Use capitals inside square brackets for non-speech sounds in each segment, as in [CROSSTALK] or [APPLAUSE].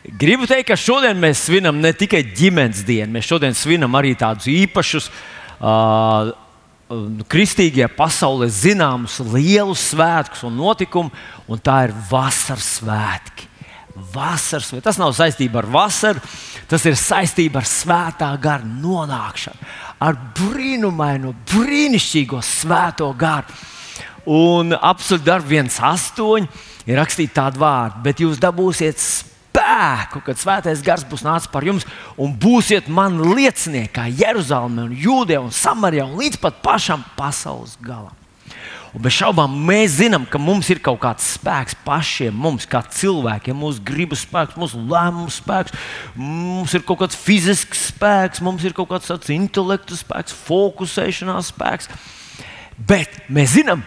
Gribu teikt, ka šodien mēs svinam ne tikai ģimenes dienu, mēs šodien svinam arī tādus īpašus, uh, kristīgajā pasaulē zināmus lielus svētkus un notikumus, un tā ir vasaras svētki. Vasaras. Tas nav saistībā ar vasaru, tas ir saistībā ar svētā gara nonākšanu, ar brīnumainu, brīnišķīgo svēto garu. Un absolūti darbi viens astoņi ir rakstīti tādi vārdi, bet jūs dabūsiet spēku, kad svētais gars būs nācis par jums un būsiet man liecinieki, kā Jeruzalemē, Jūdejā Samarijā un līdz pat pašam pasaules galam. Un bez šaubām mēs zinām, ka mums ir kaut kāds spēks pašiem, mums kā cilvēkiem, mūsu gribas spēks, mūsu lēmumu spēks, mums ir kaut kāds fizisks spēks, mums ir kaut kāds tāds intelektu spēks, fokusēšanās spēks. Bet mēs zinām,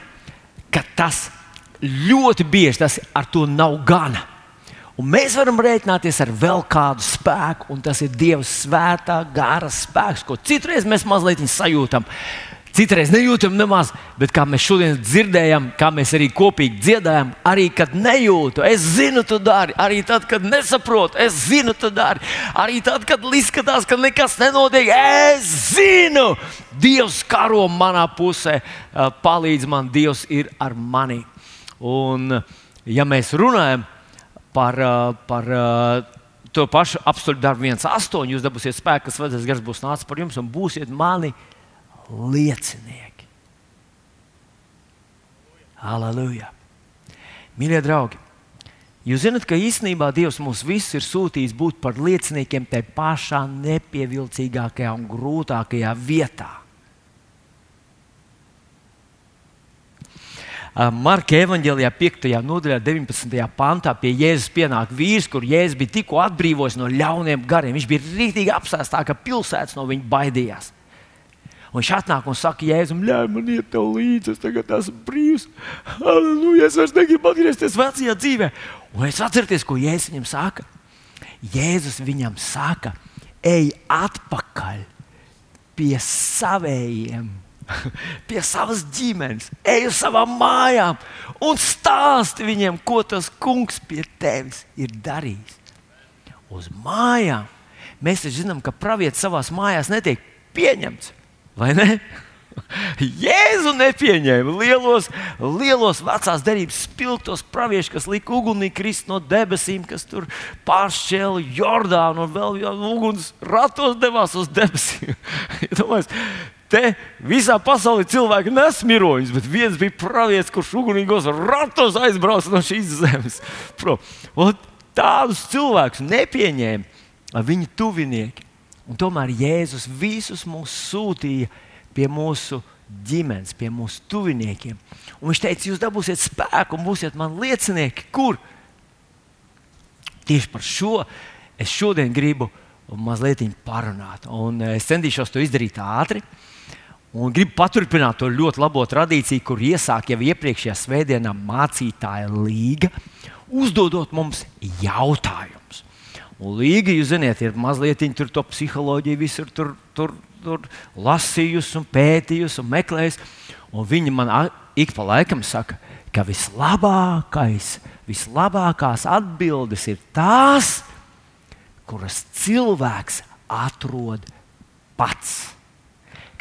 ka tas ļoti bieži tas ar to nav gana. Un mēs varam rēķināties ar vēl kādu spēku, un tas ir Dieva svētā gara spēks, ko citreiz mēs mazliet sajūtam. Citreiz nejūtam nemaz, bet kā mēs šodien dzirdējām, kā mēs arī kopīgi dziedājām, arī kad nejūtu, es zinu, tu dari, arī tad, kad nesaprotu, es zinu, tu dari, arī tad, kad izskatās, ka nekas nenotiek, es zinu, Dievs karo manā pusē, palīdz man, Dievs ir ar mani. Un, ja mēs runājam par, eh, par eh, to pašu apstuļu darbu 1,8. Jūs dabūsiet spēku, kas vajadzēs gars būs nācis par jums un būsiet mani liecinieki. Halleluja! Mīļie draugi! Jūs zināt, ka īstenībā Dievs mūs visus ir sūtījis būt par lieciniekiem tajā pašā nepievilcīgākajā un grūtākajā vietā. Marka evanģēlijā 5. nodaļā, 19. pantā pie Jēzus pienāk vīrs, kur Jēzus bija tikko atbrīvojis no ļauniem gariem. Viņš bija rītīgi apsēsts, tā ka pilsētas no viņa baidījās. Un viņš atnāk un saka, Jēzum, ļauj man iet tev līdzi, es tagad esmu brīvs. Aleluja, es vairs negribu atgriezties vecajā dzīvē. Un es atceros, ko Jēzus viņam saka. Jēzus viņam saka, ej atpakaļ pie savējiem [LAUGHS] pie savas ģimenes, ej uz savām mājām un stāsti viņiem, ko tas kungs pie tevis ir darījis. Uz mājām mēs zinām, ka pravietis savā mājās netiek pieņemts. Vai ne? [LAUGHS] Jēzu nepieņēma lielos, lielos vecās derības spilgtos praviešus, kas lika ugunī krist no debesīm, kas tur pāršķēla Jordānu un vēl uguns ratos devās uz debesīm. [LAUGHS] Te visā pasaulē cilvēki nesmirojas, bet viens bija pravietis, kurš ugunīgos ratos aizbrauca no šīs zemes. Tādus cilvēkus nepieņēma viņa tuvinieki. Un tomēr Jēzus visus mūs sūtīja pie mūsu ģimenes, pie mūsu tuviniekiem. Un viņš teica, jūs dabūsiet spēku un būsiet man liecinieki, kur. Tieši par šo es šodien gribu mazliet parunāt. Un eh, es centīšos to izdarīt ātri. Un gribu paturpināt to ļoti labo tradīciju, kur iesāka jau iepriekšējā svētdienā mācītāja līga, uzdodot mums jautājumus. Un līga, jūs zināt, ir mazliet tur to psiholoģiju, visur tur, tur, tur lasījusi, un pētījusi un meklējusi. Un viņi man ik pa laikam saka, ka vislabākais, vislabākās atbildes ir tās, kuras cilvēks atrod pats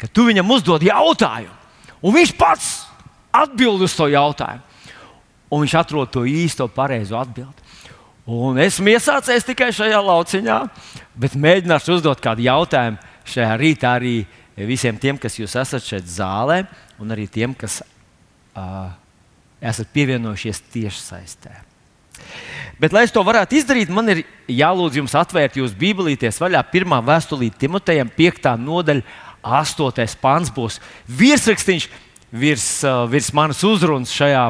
ka tu viņam uzdod jautājumu, un viņš pats atbild uz to jautājumu. Un viņš atrod to īsto, pareizo atbildi. Un esmu iesācējis tikai šajā lauciņā, bet mēģināšu uzdot kādu jautājumu šajā rītā arī visiem tiem, kas jūs esat šeit zālē, un arī tiem, kas uh, esat pievienojušies tiešsaistē. Bet, lai es to varētu izdarīt, man ir jālūdz jums atvērt jūsu bībelītes vaļā pirmā vēstulīte Timotejam, 5. nodaļa, astotais pāns būs virsrakstīns virs, virs manas uzrunas šajā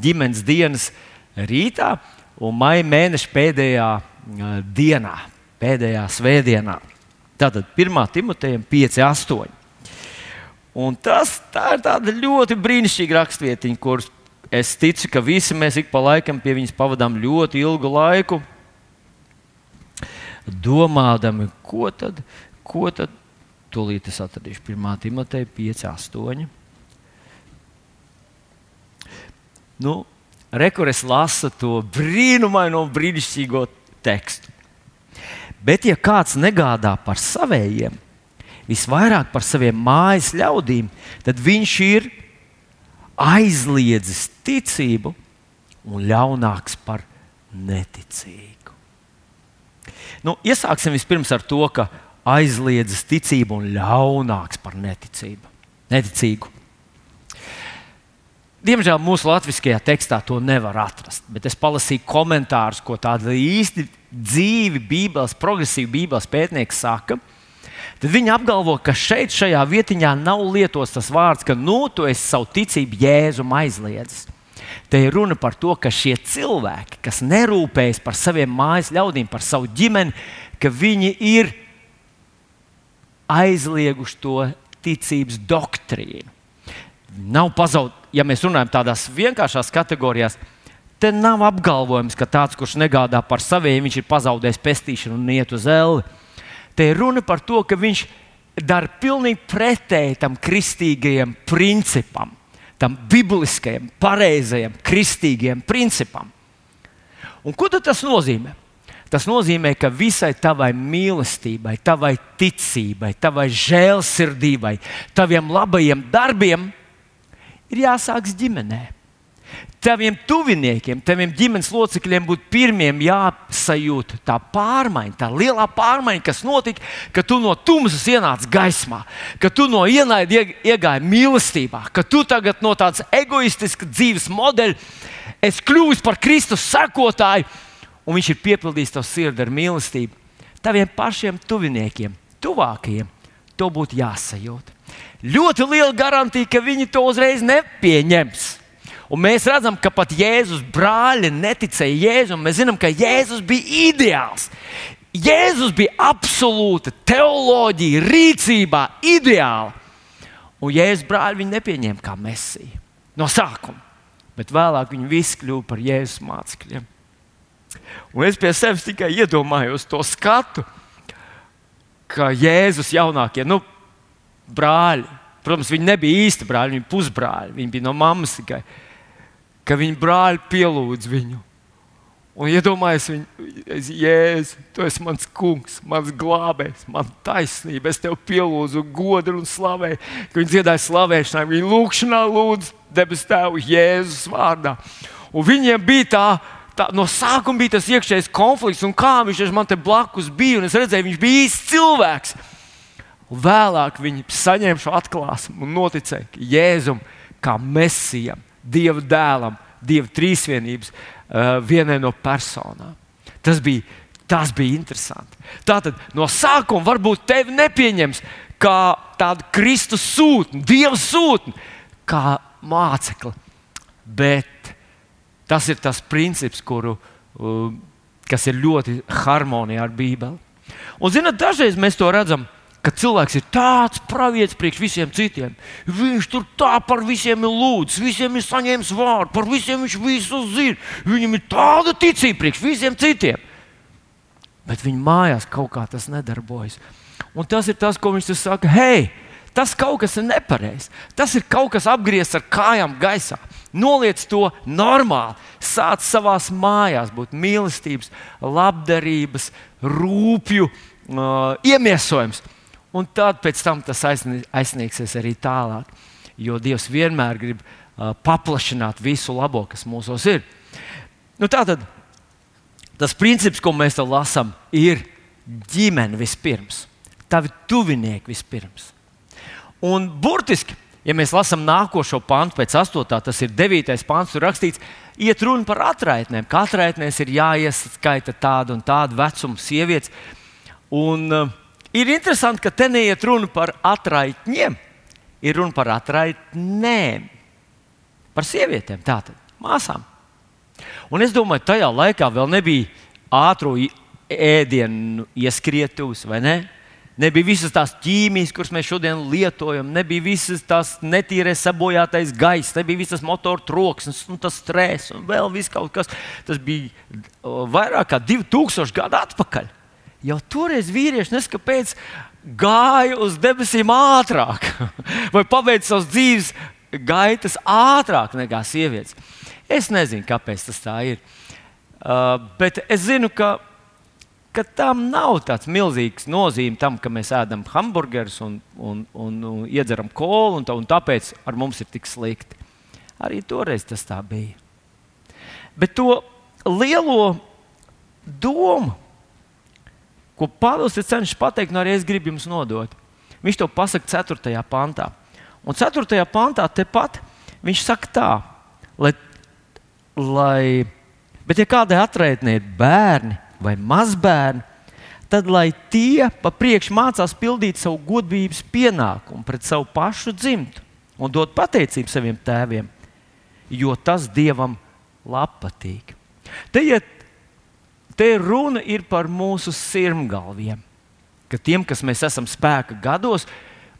ģimenes dienas rītā un maija mēneša pēdējā dienā, pēdējā svētdienā. Tātad 1. Timotejam 5, 8. Un tas ir tāda ļoti brīnišķīga rakstvietiņa, kuras es ticu, ka visi mēs ik pa laikam pie viņas pavadām ļoti ilgu laiku, domādami, ko tad, ko tad Tūlīt es atradīšu 1. Timoteja 5, 8. Nu, Rekurs lasa to brīnumaino, brīnišķīgo tekstu. Bet, ja kāds negādā par saviem, visvairāk par saviem mājas ļaudīm, tad viņš ir aizliedzis ticību un ļaunāks par neticīgu. Nu, iesāksim vispirms ar to, ka aizliedzis ticību un ļaunāks par neticību. neticīgu. Diemžēl mūsu latviskajā tekstā to nevar atrast, bet es palasīju komentārus, ko tādi īsti dzīvi, Bībeles, progresīvi Bībeles pētnieki saka. Tad viņi apgalvo, ka šeit, šajā vietiņā, nav lietots tas vārds, ka nu, tu esi savu ticību jēzum aizliedzis. Te ir runa par to, ka šie cilvēki, kas nerūpējas par saviem mājas ļaudīm, par savu ģimeni, ka viņi ir aizlieguši to ticības doktrīnu. Nav pazaudējuši ja mēs runājam tādās vienkāršās kategorijās, te nav apgalvojums, ka tāds, kurš negādā par saviem, viņš ir pazaudējis pestīšanu un iet uz elli. Te ir runa par to, ka viņš dara pilnīgi pretēji tam kristīgajam principam, tam bibliskajam, pareizajam, kristīgajam principam. Un ko tas nozīmē? Tas nozīmē, ka visai tavai mīlestībai, tavai ticībai, tavai žēlsirdībai, taviem labajiem darbiem ir jāsākas ģimenē. Taviem tuviniekiem, taviem ģimenes locekļiem būtu pirmiem jāsajūt tā pārmaiņa, tā lielā pārmaiņa, kas notika, kad tu no tumsas ienāci gaismā, ka tu no ienaida iegāji mīlestībā, ka tu tagad no tādas egoistiskas dzīves modeļa esi kļuvis par Kristus sekotāju, un Viņš ir piepildījis tavu sirdi ar mīlestību. Taviem pašiem tuviniekiem, tuvākajiem, to būtu jāsajūt ļoti liela garantija, ka viņi to uzreiz nepieņems. Un mēs redzam, ka pat Jēzus brāļi neticēja Jēzum. Mēs zinām, ka Jēzus bija ideāls. Jēzus bija absolūta teoloģija, rīcībā, ideāla. Un Jēzus brāļi viņu nepieņēma kā mesiju no sākuma. Bet vēlāk viņi visi kļuva par Jēzus mācekļiem. Un es pie sevis tikai iedomājos to skatu, ka Jēzus jaunākie, nu, brāļi. Protams, viņi nebija īsti brāļi, viņi bija pusbrāļi. Viņi bija no mammas tikai. Ka viņa brāļi pielūdz viņu. Un iedomājieties, viņa jēzus, tu esi mans kungs, mans glābējs, man taisnība. Es tev pielūdzu, godu un slavēju. Viņi dziedāja slavēšanā, viņi lūgšanā lūdz debes tēvu Jēzus vārdā. Un viņiem bija tā, tā, no sākuma bija tas iekšējais konflikts, un kā viņš man te blakus bija. Es redzēju, viņš bija īsts cilvēks. Un vēlāk viņi saņēma šo atklāsmu un noticēja Jēzum kā mesijam, Dieva dēlam, Dieva trīsvienības uh, vienai no personām. Tas bija, tas bija interesanti. Tātad no sākuma varbūt tevi nepieņems kā tādu Kristus sūtni, Dieva sūtni, kā mācekli. Bet tas ir tas princips, kuru, uh, kas ir ļoti harmonijā ar Bībeli. Un, zinot, dažreiz mēs to redzam ka cilvēks ir tāds pravietis priekš visiem citiem. Viņš tur tā par visiem ir lūdzis, visiem ir saņēmis vārdu, par visiem viņš visu zina. Viņam ir tāda ticība priekš visiem citiem. Bet viņa mājās kaut kā tas nedarbojas. Un tas ir tas, ko viņš saka, hei, tas kaut kas ir nepareizs. Tas ir kaut kas apgriezts ar kājām gaisā. Noliec to normāli. Sāc savā mājās būt mīlestības, labdarības, rūpju uh, iemiesojums. Un tad pēc tam tas aizsniegsies arī tālāk. Jo Dievs vienmēr grib uh, paplašināt visu labo, kas mūsos ir. Nu, tātad tas princips, ko mēs te lasām, ir ģimene vispirms, tavi tuvinieki vispirms. Un burtiski, ja mēs lasām nākošo pantu, pēc 8. tas ir 9. pants, tur rakstīts, iet runa par atraitnēm. Katrā atraitnēs ir jāieskaita tāda un tāda vecuma sievietes. Un, uh, Ir interesanti, ka te neiet runa par atraitņiem, ir runa par atraitnēm, par sievietēm, tātad māsām. Un es domāju, tajā laikā vēl nebija ātrā ēdienu ieskrietuves, vai ne? Nebija visas tās ķīmijas, kuras mēs šodien lietojam, nebija visas tās netīrē sabojātais gaiss, nebija visas motoru troksnis, un tas stress, un vēl viss kaut kas. Tas bija vairāk kā 2000 gadu atpakaļ. Jau toreiz vīrieši neskapēc gāja uz debesīm ātrāk, [LAUGHS] vai pabeidza savas dzīves gaitas ātrāk nekā sievietes. Es nezinu, kāpēc tas tā ir. Uh, bet es zinu, ka ka tam nav tāds milzīgs nozīme tam, ka mēs ēdam hamburgerus un, un, un, un iedzeram kolu, un, tā, un tāpēc ar mums ir tik slikti. Arī toreiz tas tā bija. Bet to lielo domu, ko Pāvils ir cenšas pateikt, un arī es gribu jums nodot, viņš to pasaka 4. pantā. Un 4. pantā tepat viņš saka tā, lai, lai bet ja kādai atraitnē ir bērni, vai mazbērni, tad lai tie pa priekšu mācās pildīt savu godības pienākumu pret savu pašu dzimtu un dot pateicību saviem tēviem, jo tas dievam patīk. Te, ja, te runa ir par mūsu sirmgalviem, ka tiem, kas mēs esam spēka gados,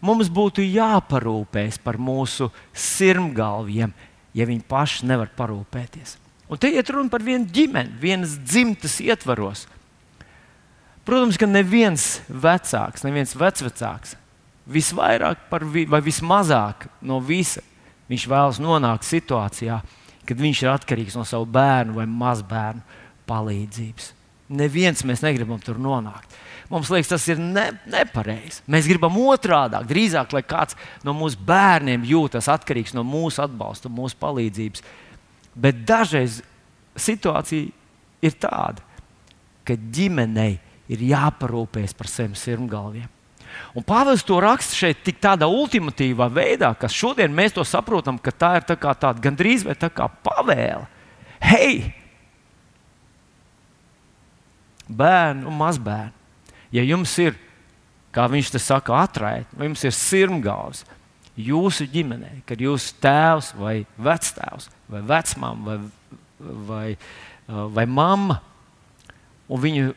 mums būtu jāparūpējas par mūsu sirmgalviem, ja viņi paši nevar parūpēties. Un te iet runa par vienu ģimeni, vienas dzimtas ietvaros. Protams, ka neviens vecāks, neviens vecvecāks visvairāk vi, vai vismazāk no visa viņš vēlas nonākt situācijā, kad viņš ir atkarīgs no savu bērnu vai mazbērnu palīdzības. Neviens mēs negribam tur nonākt. Mums liekas, tas ir ne, nepareizi. Mēs gribam otrādi, drīzāk, lai kāds no mūsu bērniem jūtas atkarīgs no mūsu atbalsta, mūsu palīdzības. Bet dažreiz situācija ir tāda, ka ģimenei ir jāparūpējas par saviem sirmgalviem. Un Pāvils to raksta šeit tik tādā ultimatīvā veidā, ka šodien mēs to saprotam, ka tā ir tā tāda gandrīz vai tā kā pavēle. Hei, bērni un mazbērni, ja jums ir, kā viņš te saka, atraitne, vai jums ir sirmgāvs jūsu ģimenē, kad jūsu tēvs vai vectēvs vai vecmāma vai, vai, vai mamma, un viņu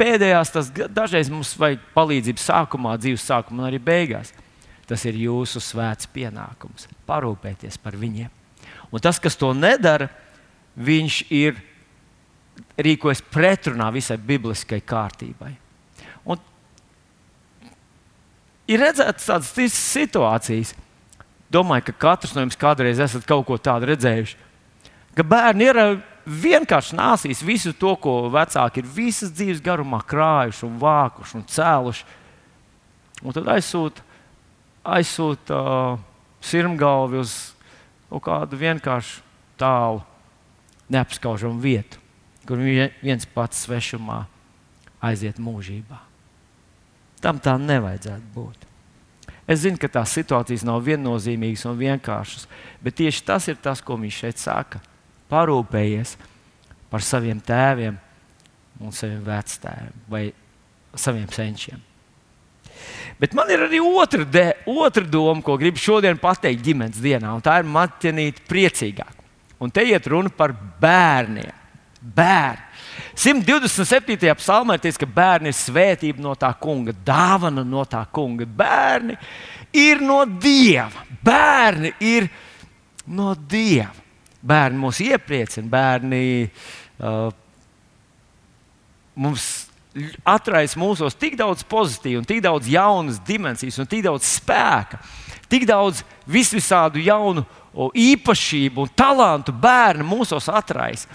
pēdējās, tas dažreiz mums vajag palīdzību sākumā, dzīves sākumā arī beigās. Tas ir jūsu svēts pienākums parūpēties par viņiem. Un tas, kas to nedara, viņš ir rīkojas pretrunā visai bibliskai kārtībai. Un ir redzētas tādas situācijas, domāju, ka katrs no jums kādreiz esat kaut ko tādu redzējuši, ka bērni ir vienkārši nāsīs visu to, ko vecāki ir visas dzīves garumā krājuši, un vākuši un cēluši. Un tad aizsūta, aizsūta uh, sirmgalvi uz kaut kādu vienkāršu tālu, neapskaužamu vietu, kur viens pats svešumā aiziet mūžībā. Tam tā nevajadzētu būt. Es zinu, ka tās situācijas nav viennozīmīgas un vienkāršas, bet tieši tas ir tas, ko viņš šeit saka parūpējies par saviem tēviem un saviem vectēviem vai saviem senčiem. Bet man ir arī otra, de, otra doma, ko gribu šodien pateikt ģimenes dienā, un tā ir maķinīt priecīgāk. Un te iet runa par bērniem. Bērni. 127. psalmā ir teikts, ka bērni ir svētība no tā kunga, dāvana no tā kunga. Bērni ir no dieva. Bērni ir no dieva bērni mūs iepriecina, bērni uh, mums atraisa mūsos tik daudz pozitīvu, tik daudz jaunas dimensijas un tik daudz spēka, tik daudz visvisādu jaunu īpašību un talantu bērni mūsos atraisa.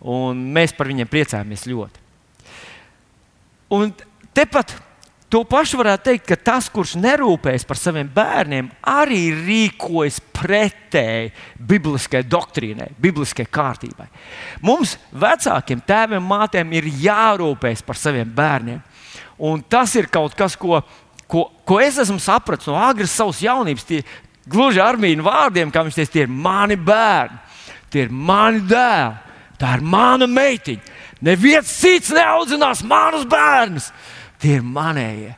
Un mēs par viņiem priecājamies ļoti. Un tepat To pašu varētu teikt, ka tas, kurš nerūpējas par saviem bērniem, arī rīkojas pretēji bibliskai doktrīnai, bibliskai kārtībai. Mums, vecākiem, tēviem, mātēm, ir jārūpējas par saviem bērniem. Un tas ir kaut kas, ko, ko, ko es esmu sapratis no agras savas jaunības. Tie, gluži ar mīnu vārdiem, kā viņš teica, tie ir mani bērni, tie ir mani dēli, tā ir mana meitiņa. Neviens cits neaudzinās manus bērnus. Tie ir manējie.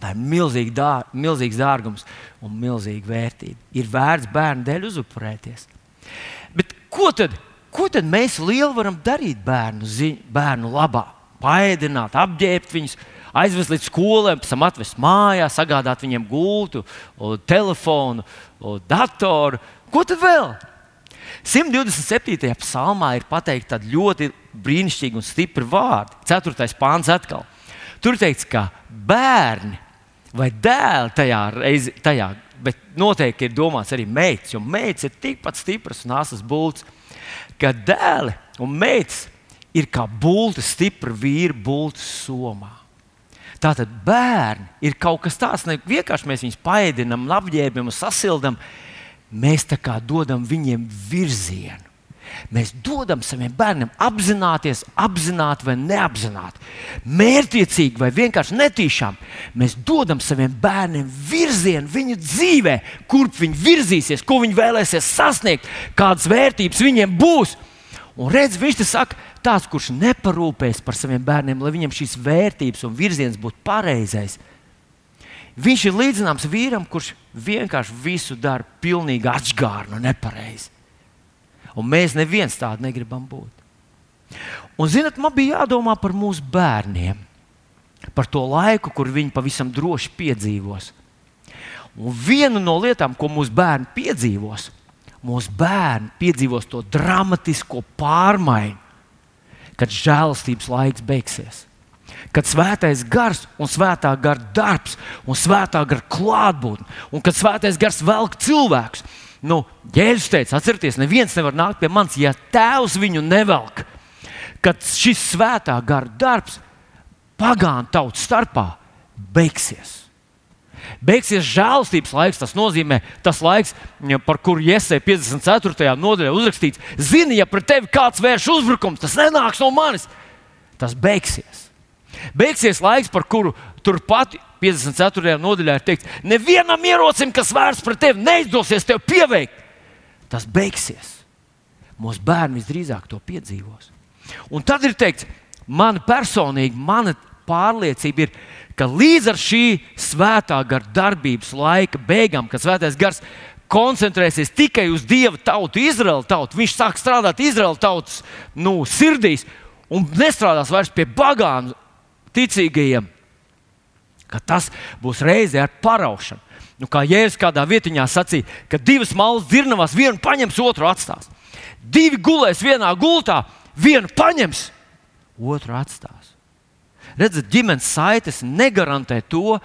Tā ir milzīga dār, milzīgs dārgums un milzīga vērtība. Ir vērts bērnu dēļ uzupurēties. Bet ko tad, ko tad mēs lieli varam darīt bērnu, ziņ, bērnu labā? Paēdināt, apģērbt viņus, aizvest līdz skolēm, pēc tam atvest mājās, sagādāt viņiem gultu, telefonu, datoru. Ko tad vēl? 127. psalmā ir pateikti tādi ļoti brīnišķīgi un stipri vārdi. 4. pāns atkal. Tur teikts, ka bērni vai dēli tajā reizē, tajā, bet noteikti ir domāts arī meitas, jo meitas ir tikpat stipras un asas būts, ka dēli un meitas ir kā būtu stipra vīra būtu somā. Tātad bērni ir kaut kas tāds, ne vienkārši mēs viņus paēdinām, apģērbjam, sasildām. Mēs tā kā dodam viņiem virzienu. Mēs dodam saviem bērniem apzināties, apzināti vai neapzināti, mērķiecīgi vai vienkārši netīšām. Mēs dodam saviem bērniem virzienu viņu dzīvē, kurp viņi virzīsies, ko viņi vēlēsies sasniegt, kādas vērtības viņiem būs. Un redz, viņš te saka, tāds, kurš neparūpēs par saviem bērniem, lai viņiem šīs vērtības un virziens būtu pareizais. Viņš ir līdzināms vīram, kurš vienkārši visu dara pilnīgi atžgārnu, nepareizi. Un mēs neviens tādu negribam būt. Un, zinot, man bija jādomā par mūsu bērniem, par to laiku, kur viņi pavisam droši piedzīvos. Un viena no lietām, ko mūsu bērni piedzīvos, mūsu bērni piedzīvos to dramatisko pārmaiņu, kad žēlastības laiks beigsies. Kad svētais gars un svētā gara darbs un svētā gara klātbūtne, un kad svētais gars velk cilvēkus, nu, Jēzus teica, atcerieties, neviens nevar nākt pie manis, ja tēvs viņu nevelk. Kad šis svētā gara darbs pagānu tautu starpā beigsies. Beigsies žēlstības laiks. Tas nozīmē, tas laiks, par kuru Iesai 54. nodaļā uzrakstīts, zini, ja pret tevi kāds vērš uzbrukums, tas nenāks no manis. Tas beigsies. Beigsies laiks, par kuru turpat 54. nodaļā ir teikts, nevienam ierocim, kas vērsts pret tevi, neizdosies tev pieveikt. Tas beigsies. Mūsu bērni visdrīzāk to piedzīvos. Un tad ir teikts, man personīgi, mana pārliecība ir, ka līdz ar šī svētā gara darbības laika beigām, kad svētais gars koncentrēsies tikai uz Dieva tautu, Izraēla tautu, viņš sāk strādāt Izraēla tautas nu, sirdīs un nestrādās vairs pie bagānu ticīgajiem, ka tas būs reizē ar paraušanu. Nu, kā Jēzus kādā vietiņā sacīja, ka divas malas dzirnavās, vienu paņems, otru atstās. Divi gulēs vienā gultā, vienu paņems, otru atstās. Redziet, ģimenes saites negarantē to,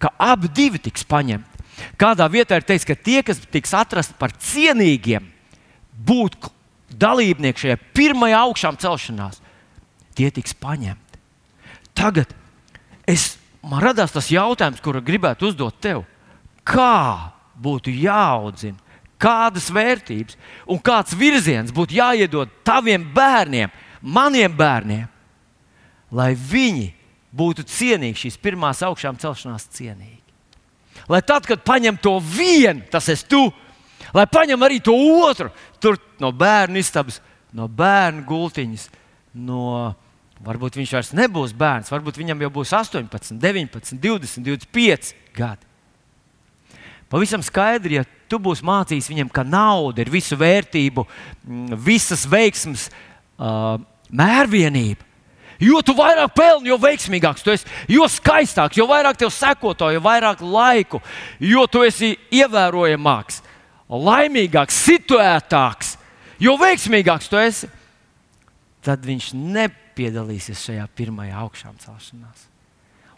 ka abi divi tiks paņemti. Kādā vietā ir teikts, ka tie, kas tiks atrasti par cienīgiem, būt dalībnieki šajā pirmajā augšām celšanās, tie tiks paņemti. Tagad es, man radās tas jautājums, kuru gribētu uzdot tev. Kā būtu jāaudzina, kādas vērtības un kāds virziens būtu jāiedod taviem bērniem, maniem bērniem, lai viņi būtu cienīgi šīs pirmās augšām celšanās cienīgi. Lai tad, kad paņem to vienu, tas esmu tu, lai paņem arī to otru, tur no bērnu istabas, no bērnu gultiņas, no varbūt viņš vairs nebūs bērns, varbūt viņam jau būs 18, 19, 20, 25 gadi. Pavisam skaidri, ja tu būsi mācījis viņam, ka nauda ir visu vērtību, visas veiksmes uh, mērvienība, Jo tu vairāk pelni, jo veiksmīgāks tu esi, jo skaistāks, jo vairāk tev sekotāju, jo vairāk laiku, jo tu esi ievērojamāks, laimīgāks, situētāks, jo veiksmīgāks tu esi. Tad viņš nepiedalīsies šajā pirmajā augšām celšanās.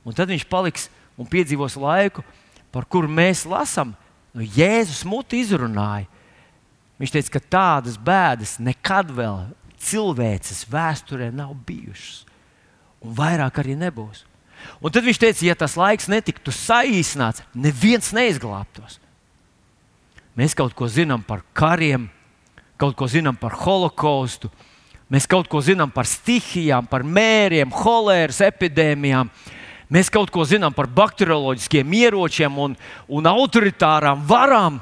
Un tad viņš paliks un piedzīvos laiku, par kuru mēs lasām. Nu, Jēzus muti izrunāja. Viņš teica, ka tādas bēdas nekad vēl cilvēces vēsturē nav bijušas un vairāk arī nebūs. Un tad viņš teica, ja tas laiks netiktu saīsināts, neviens neizglābtos. Mēs kaut ko zinām par kariem, kaut ko zinām par holokaustu, mēs kaut ko zinām par stihijām, par mēriem, holēras epidēmijām. Mēs kaut ko zinām par bakterioloģiskiem ieročiem un, un autoritārām varām.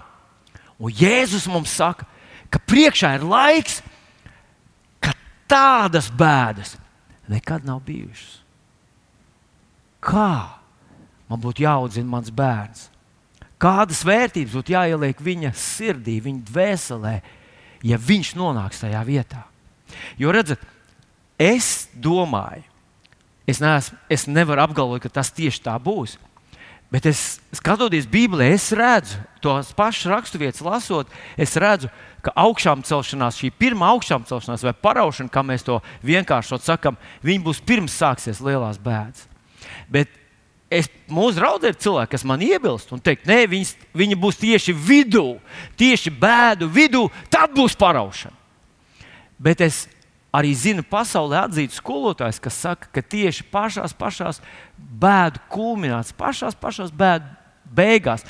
Un Jēzus mums saka, ka priekšā ir laiks, kad tādas bēdas nekad nav bijušas. Kā man būtu jāaudzina mans bērns? Kādas vērtības būtu jāieliek viņa sirdī, viņa dvēselē, ja viņš nonāks tajā vietā? Jo, redziet, es domāju, es, neesmu, es nevaru apgalvot, ka tas tieši tā būs. Bet es skatoties Bībelē, es redzu tos pašus raksturvietas, lasot, es redzu, ka augšām celšanās, šī pirmā augšām celšanās vai paraušana, kā mēs to vienkāršot sakam, viņi būs pirms sāksies lielās bēdas. Bet es, mūsu draugiem ir cilvēki, kas man iebilst un teikt, nē, viņas, viņi būs tieši vidū, tieši bēdu vidū, tad būs paraušana. Bet es arī zinu pasaulē atzīts skolotājs, kas saka, ka tieši pašās, pašās bēdu kulminācijas, pašās, pašās bēdu beigās,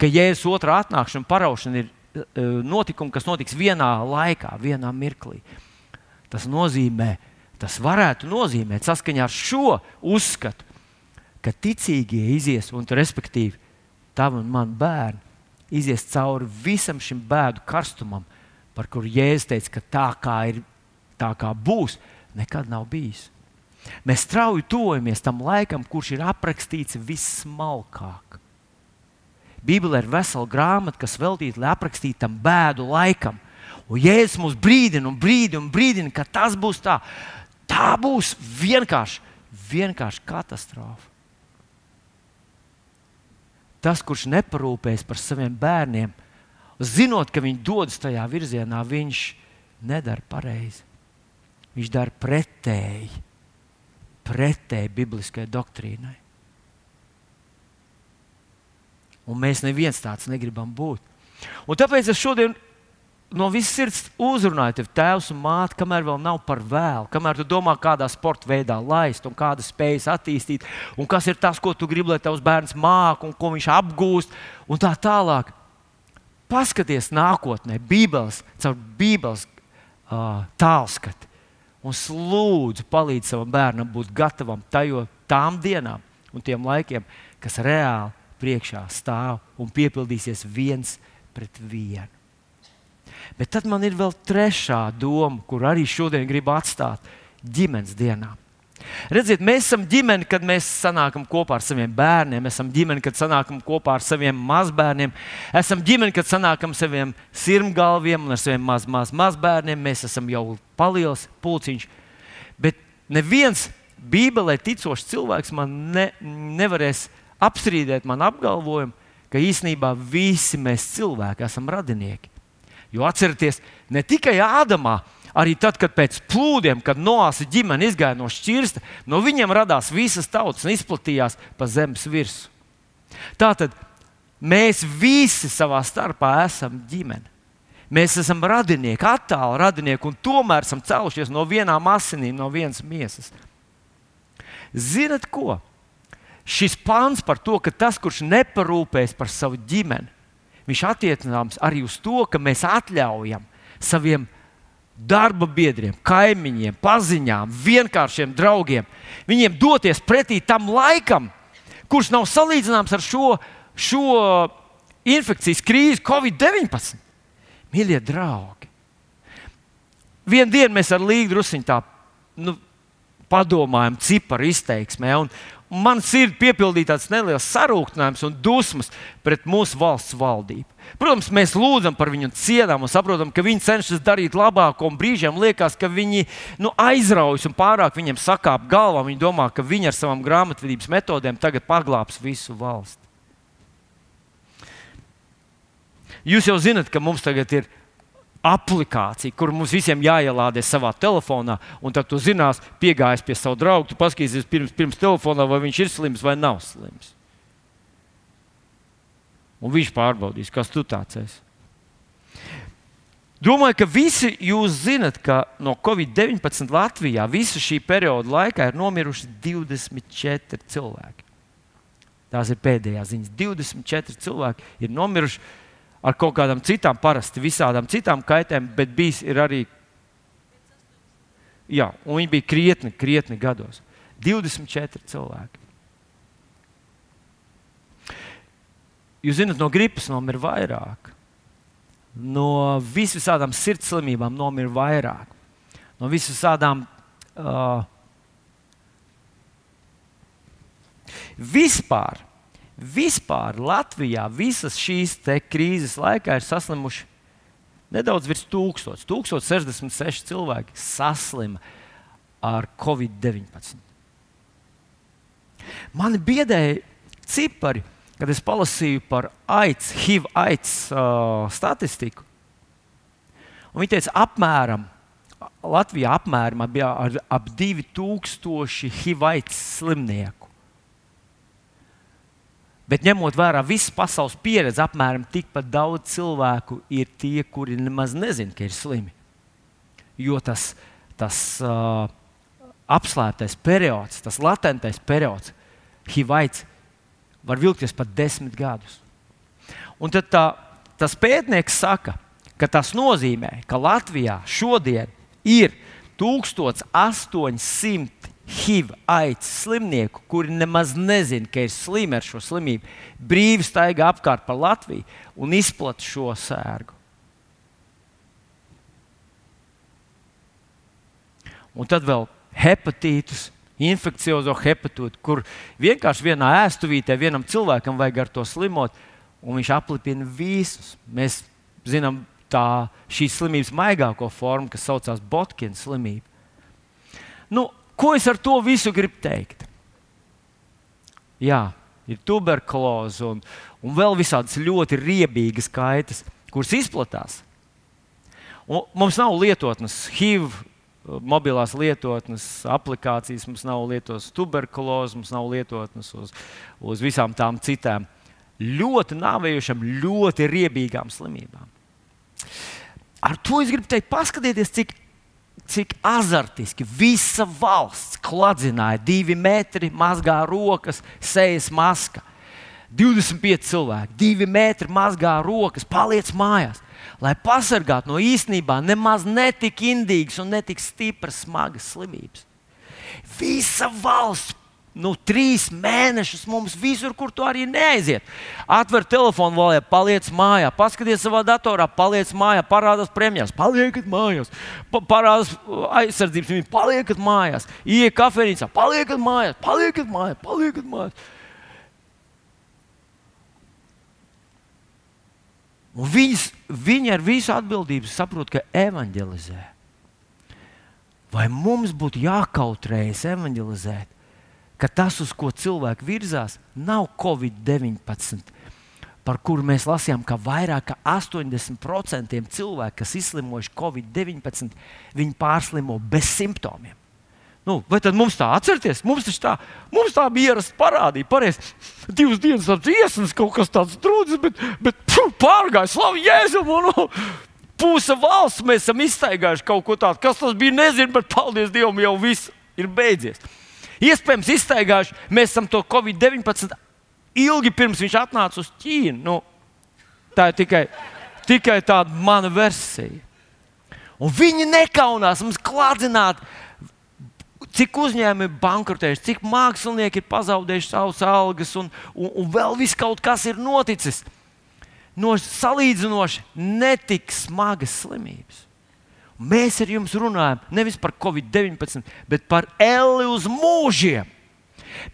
ka Jēzus otrā atnākšana, paraušana ir e, notikumi, kas notiks vienā laikā, vienā mirklī. Tas nozīmē, tas varētu nozīmēt saskaņā ar šo uzskatu, ka ticīgie izies, un respektīvi, tavi un mani bērni izies cauri visam šim bēdu karstumam, par kuru Jēzus teica, ka tā kā ir, tā kā būs, nekad nav bijis. Mēs strauji tuvojamies tam laikam, kurš ir aprakstīts vissmalkāk. Bībelē ir vesela grāmata, kas veltīta, lai aprakstītu tam bēdu laikam. Un Jēzus mums brīdina un brīdina un brīdina, ka tas būs tā. Tā būs vienkārši, vienkārši katastrofa. Tas, kurš neparūpēs par saviem bērniem, zinot, ka viņi dodas tajā virzienā, viņš nedara pareizi. Viņš dara pretēji, pretēji bibliskai doktrīnai. Un mēs neviens tāds negribam būt. Un tāpēc es šodien no visas sirds uzrunāju tevi, tēvs un māte, kamēr vēl nav par vēlu, kamēr tu domā, kādā sporta veidā laist un kādas spējas attīstīt, un kas ir tas, ko tu gribi, lai tavs bērns māca un ko viņš apgūst, un tā tālāk. Paskaties nākotnē, Bībeles, caur Bībeles uh, tālskati, un lūdzu palīdzi savam bērnam būt gatavam tajo, tām dienām un tiem laikiem, kas reāli priekšā stāv un piepildīsies viens pret vienu. Bet tad man ir vēl trešā doma, kur arī šodien gribu atstāt ģimenes dienā. Redziet, mēs esam ģimene, kad mēs sanākam kopā ar saviem bērniem, esam ģimene, kad sanākam kopā ar saviem mazbērniem, esam ģimene, kad sanākam saviem sirmgalviem un ar saviem maz, maz, mazbērniem. Mēs esam jau paliels pulciņš. Bet neviens Bībelē ticošs cilvēks man ne, nevarēs apstrīdēt man apgalvojumu, ka īsnībā visi mēs cilvēki esam radinieki. Jo atcerieties, ne tikai Ādamā, arī tad, kad pēc plūdiem, kad Noāsa ģimene izgāja no šķirsta, no viņiem radās visas tautas un izplatījās pa zemes virsmu. Tātad mēs visi savā starpā esam ģimene. Mēs esam radinieki, attāli radinieki, un tomēr esam cēlušies no vienām asinīm, no vienas miesas. Ziniet, ko? Šis pāns par to, ka tas, kurš neparūpēs par savu ģimeni, viņš attiecināms arī uz to, ka mēs atļaujam saviem darba biedriem, kaimiņiem, paziņām, vienkāršiem draugiem, viņiem doties pretī tam laikam, kurš nav salīdzināms ar šo, šo infekcijas krīzi, Covid-19. Mīļie draugi, vienā dienā mēs ar Līgu druskuļi tā nu, padomājam, ciparu izteiksmē, un, man sirds piepildīja tāds neliels sarūktinājums un dusmas pret mūsu valsts valdību. Protams, mēs lūdzam par viņu cienām un saprotam, ka viņi cenšas darīt labāko, un brīžiem liekas, ka viņi nu, aizraujas un pārāk viņiem sakāp galvā. Viņi domā, ka viņi ar savām grāmatvedības metodēm tagad paglābs visu valsti. Jūs jau zinat, ka mums tagad ir aplikācija, kur mums visiem jāielādē savā telefonā, un tad tu zinās, piegājis pie sava drauga, tu paskatīsies pirms, pirms telefonā, vai viņš ir slims vai nav slims. Un viņš pārbaudīs, kas tu tāds esi. Domāju, ka visi jūs zinat, ka no Covid-19 Latvijā visu šī perioda laikā ir nomiruši 24 cilvēki. Tās ir pēdējās ziņas. 24 cilvēki ir nomiruši ar kaut kādām citām, parasti visādām citām kaitēm, bet bijis arī. Jā, un viņi bija krietni, krietni gados. 24 cilvēki. Jūs zināt, no gripas nomira vairāk. No visām sirds slimībām nomira vairāk. No visām uh, vispār Vispār Latvijā visas šīs krīzes laikā ir saslimuši nedaudz virs 1000. 1066 cilvēki saslima ar covid-19. Man biedēja cipari, kad es palasīju par AIDS, HIV AIDS uh, statistiku. Un viņi teica, apmēram Latvijā apmēram bija ap 2000 HIV AIDS slimnieku. Bet ņemot vērā visu pasaules pieredzi, apmēram tikpat daudz cilvēku ir tie, kuri nemaz nezina, ka ir slimi. Jo tas, tas uh, apslēptais periods, tas latentais periods, HIV-aids, var vilkties pat desmit gadus. Un tad tā, tas pētnieks saka, ka tas nozīmē, ka Latvijā šodien ir 1800 HIV aids slimnieku, kuri nemaz nezina, ka ir slimi ar šo slimību, brīvi staigā apkārt pa Latviju un izplata šo sērgu. Un tad vēl hepatītus, infekciozo hepatītu, kur vienkārši vienā ēstuvītē vienam cilvēkam vajag ar to slimot, un viņš aplipina visus. Mēs zinām tā šīs slimības maigāko formu, kas saucās Botkina slimība. Nu, ko es ar to visu gribu teikt? Jā, ir tuberkuloze un, un vēl visādas ļoti riebīgas kaitas, kuras izplatās. Un mums nav lietotnes HIV, mobilās lietotnes, aplikācijas, mums nav lietotnes tuberkulozi, mums nav lietotnes uz, uz visām tām citām ļoti nāvējušām, ļoti riebīgām slimībām. Ar to es gribu teikt, paskatieties, cik, cik azartiski visa valsts kladzināja divi metri, mazgā rokas, sejas maska. 25 cilvēki, divi metri mazgā rokas, paliec mājās. Lai pasargātu no īstenībā nemaz netik indīgas un netik stipras, smagas slimības. Visa valsts nu, trīs mēnešus mums visur, kur tu arī neaiziet. Atver telefonu, valē, paliec mājā, paskaties savā datorā, paliec mājā, parādās premjeras, paliekat mājās, pa parādās uh, aizsardzības ministrs, paliekat mājās, ienākat kafejnīcā, paliekat mājās, paliekat mājās, paliekat mājās. Un viņas, viņi ar visu atbildību saprot, ka evanģelizē. Vai mums būtu jākautrējas evanģelizēt? Ka tas, uz ko cilvēki virzās, nav Covid-19, par kuru mēs lasījām, ka vairāk kā 80% cilvēku, kas izslimojuši Covid-19, viņi pārslimo bez simptomiem. Nu, vai tad mums tā atcerieties? Mums tā, mums tā bija ierasta parādība. Pareizi, divas dienas tāds iesnas, kaut kas tāds drūzis, bet, bet pšu, pārgāja slavu Jēzum. Un, nu, Puse valsts mēs esam iztaigājuši kaut ko tādu, kas tas bija. Nezinu, bet paldies Dievam, jau viss ir beidzies. Iespējams, iztaigājuši mēs esam to Covid-19 ilgi pirms viņš atnāca uz Ķīnu. Nu, tā ir tikai, tikai tāda mana versija. Un viņi nekaunās mums klādzināt, cik uzņēmumi ir bankrotējuši, cik mākslinieki ir pazaudējuši savas algas, un, un, un vēl viss kaut kas ir noticis. No salīdzinoši netik smagas slimības. Mēs ar jums runājam nevis par Covid-19, bet par Eli uz mūžiem.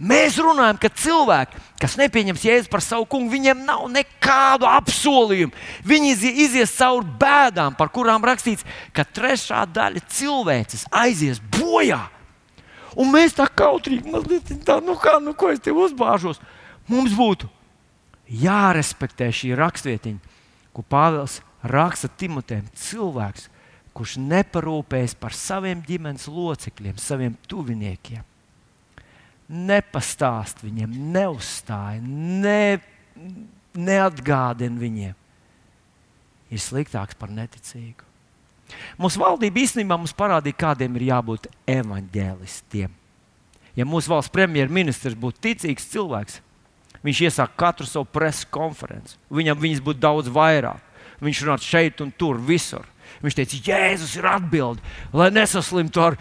Mēs runājam, ka cilvēki, kas nepieņems jēzu par savu kungu, viņiem nav nekādu apsolījumu. Viņi izies cauri bēdām, par kurām rakstīts, ka trešā daļa cilvēces aizies bojā. Un mēs tā kautrīgi, mazliet tā, nu kā, nu ko es te uzbāžos. Mums būtu jārespektē šī rakstvietiņa, ko Pāvils raksta Timotēm. Cilvēks, kurš neparūpējas par saviem ģimenes locekļiem, saviem tuviniekiem. Nepastāst viņiem, neuzstāj, ne, neatgādina viņiem. Ir sliktāks par neticīgu. Mūsu valdība īstenībā mums parādīja, kādiem ir jābūt evaņģēlistiem. Ja mūsu valsts premjerministrs būtu ticīgs cilvēks, viņš iesāktu katru savu preses konferenci. Viņam viņas būtu daudz vairāk. Viņš runātu šeit un tur, visur. Viņš teica, Jēzus ir atbilde, lai nesaslimtu ar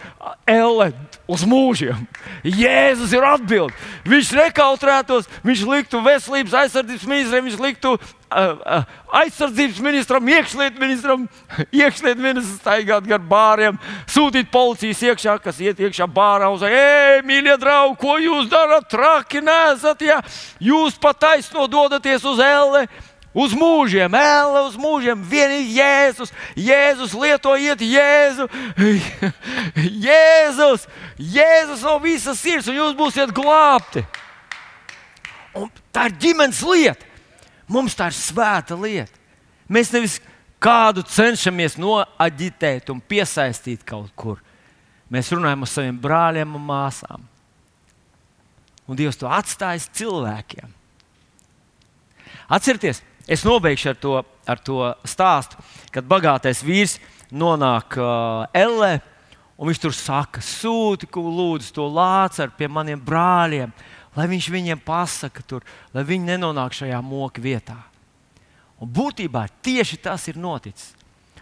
elle uz mūžiem. Jēzus ir atbilde. Viņš nekautrētos, viņš liktu veselības aizsardzības ministram, viņš liktu aizsardzības ministram, iekšlietu ministram, [LAUGHS] iekšlietu ministram staigāt gar bāriem, sūtīt policijas iekšā, kas iet iekšā bārā uz ej, mīļie draugi, ko jūs darat? Traki nesat, ja jūs pat taisno dodaties uz elle Uz mūžiem, ēle uz mūžiem, vienīgi Jēzus. Jēzus lietojiet Jēzu. [LAUGHS] Jēzus, Jēzus no visas sirds, un jūs būsiet glābti. Un tā ir ģimenes lieta. Mums tā ir svēta lieta. Mēs nevis kādu cenšamies noaģitēt un piesaistīt kaut kur. Mēs runājam ar saviem brāļiem un māsām. Un Dievs to atstājas cilvēkiem. Atcerieties, Es nobeigšu ar to, ar to stāstu, kad bagātais vīrs nonāk uh, Ellē Un viņš tur saka, sūti, ko lūdzu, to lācaru pie maniem brāļiem, lai viņš viņiem pasaka, tur, lai viņi nenonāk šajā moka vietā. Un būtībā tieši tas ir noticis.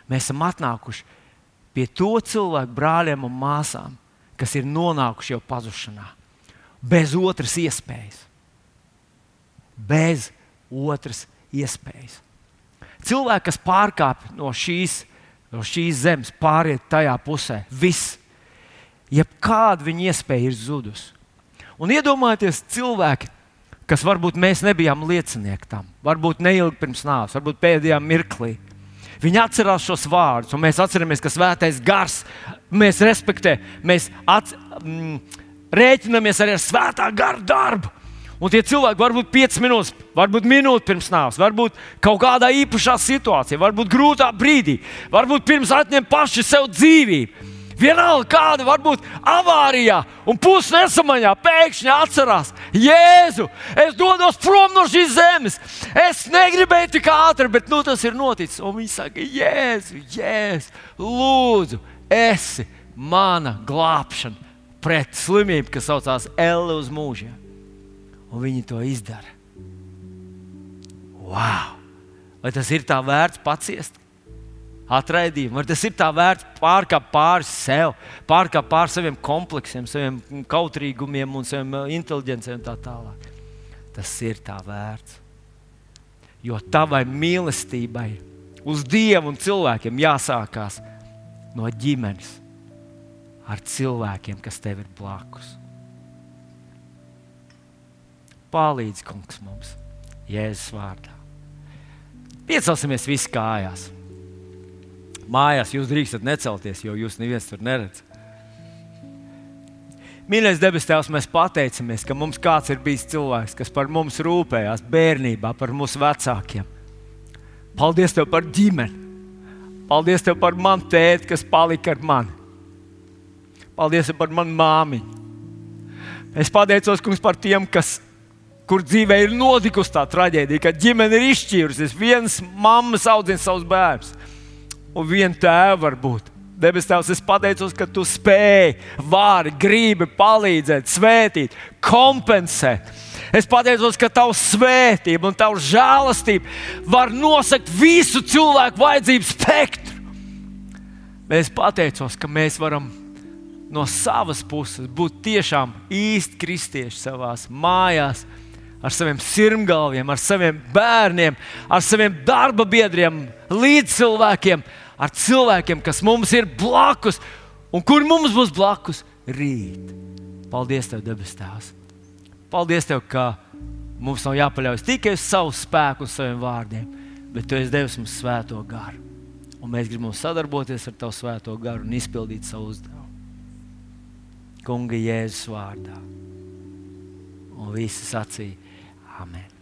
Mēs esam atnākuši pie to cilvēku brāļiem un māsām, kas ir nonākuši jau pazušanā, bez otras iespējas. Bez otras iespējas. Cilvēki, kas pārkāpj no šīs no šīs zemes pāriet tajā pusē. Viss, jebkāda viņa iespēja ir zudusi. Un iedomājieties, cilvēki, kas varbūt mēs nebijām liecinieki tam, varbūt neilgi pirms nāves, varbūt pēdējā mirklī. Viņi atcerās šos vārdus, un mēs atceramies, ka svētais gars, mēs respektējam, mēs at, mm, rēķinamies arī ar svētā gara darbu. Un tie cilvēki var būt 5 minūtes, varbūt minūte pirms nāves, varbūt kaut kādā īpašā situācijā, varbūt grūtā brīdī, varbūt pirms atņemt paši sev dzīvību. Vienalga, kāda var būt avārijā, un pusi nesamaņā pēkšņi atcerās, Jēzu, es dodos prom no šīs zemes. Es negribēju tik ātri, bet nu, tas ir noticis. Un viņi saka, Jēzu, Jēzu, lūdzu, esi mana glābšana pret slimību, kas saucās Elle uz mūžiem un viņi to izdara. Wow! Vai tas ir tā vērts paciest? Atraidījumu, vai tas ir tā vērts pārkāpt pāri sev, pārkāpt pāri saviem kompleksiem, saviem kautrīgumiem un saviem uh, inteligencēm un tā tālāk. Tas ir tā vērts. Jo tavai mīlestībai uz Dievu un cilvēkiem jāsākās no ģimenes ar cilvēkiem, kas tev ir blakus. Palīdz, kungs, mums Jēzus vārdā. Piecelsimies visi kājās. Mājās jūs drīkstat necelties, jo jūs neviens tur neredzat. Mīļais debes Tēvs, mēs pateicamies, ka mums kāds ir bijis cilvēks, kas par mums rūpējās bērnībā, par mūsu vecākiem. Paldies Tev par ģimeni. Paldies Tev par manu tēti, kas palika ar mani. Paldies par manu māmiņu. Es pateicos, kungs, par tiem, kas kur dzīvē ir notikusi tā traģēdija, ka ģimene ir izšķīrusies. Viens mammas audzina savus bērnus, un viena tēva var būt. Debes Tēvs, es pateicos, ka tu spēj, vari, gribi palīdzēt, svētīt, kompensēt. Es pateicos, ka tavs svētība un tavs žēlastība var nosakt visu cilvēku vajadzību spektru. Es pateicos, ka mēs varam no savas puses būt tiešām īsti kristieši savā mājās, ar saviem sirmgalviem, ar saviem bērniem, ar saviem darba biedriem, līdzcilvēkiem, ar cilvēkiem, kas mums ir blakus un kur mums būs blakus rīt. Paldies, Tev, debes Tēvs! Paldies, Tev, ka mums nav jāpaļaujas tikai uz savu spēku un saviem vārdiem, bet Tu esi devis mums svēto garu. Un mēs gribam sadarboties ar Tavu svēto garu un izpildīt savu uzdevumu. Kunga Jēzus vārdā. Un visi sacīja, Amen.